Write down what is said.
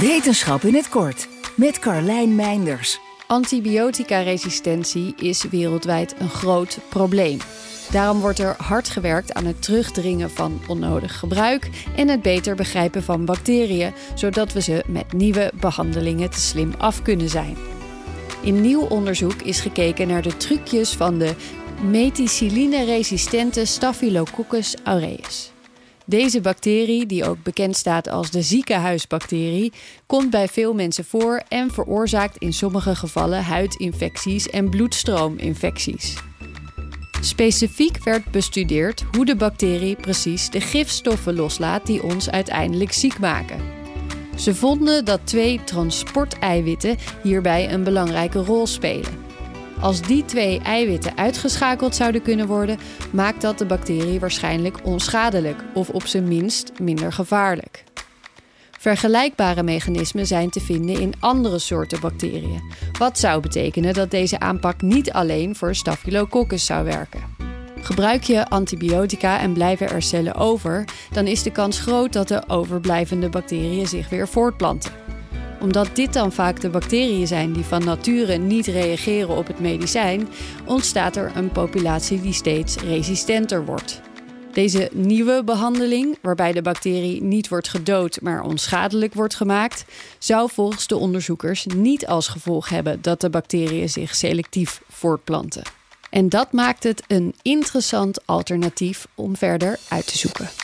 Wetenschap in het kort met Carlijn Meinders. Antibioticaresistentie is wereldwijd een groot probleem. Daarom wordt er hard gewerkt aan het terugdringen van onnodig gebruik en het beter begrijpen van bacteriën, zodat we ze met nieuwe behandelingen te slim af kunnen zijn. In nieuw onderzoek is gekeken naar de trucjes van de methicilline-resistente Staphylococcus aureus. Deze bacterie, die ook bekend staat als de ziekenhuisbacterie, komt bij veel mensen voor en veroorzaakt in sommige gevallen huidinfecties en bloedstroominfecties. Specifiek werd bestudeerd hoe de bacterie precies de gifstoffen loslaat die ons uiteindelijk ziek maken. Ze vonden dat twee transporteiwitten hierbij een belangrijke rol spelen. Als die twee eiwitten uitgeschakeld zouden kunnen worden, maakt dat de bacterie waarschijnlijk onschadelijk of op zijn minst minder gevaarlijk. Vergelijkbare mechanismen zijn te vinden in andere soorten bacteriën, wat zou betekenen dat deze aanpak niet alleen voor Staphylococcus zou werken. Gebruik je antibiotica en blijven er cellen over, dan is de kans groot dat de overblijvende bacteriën zich weer voortplanten omdat dit dan vaak de bacteriën zijn die van nature niet reageren op het medicijn, ontstaat er een populatie die steeds resistenter wordt. Deze nieuwe behandeling, waarbij de bacterie niet wordt gedood maar onschadelijk wordt gemaakt, zou volgens de onderzoekers niet als gevolg hebben dat de bacteriën zich selectief voortplanten. En dat maakt het een interessant alternatief om verder uit te zoeken.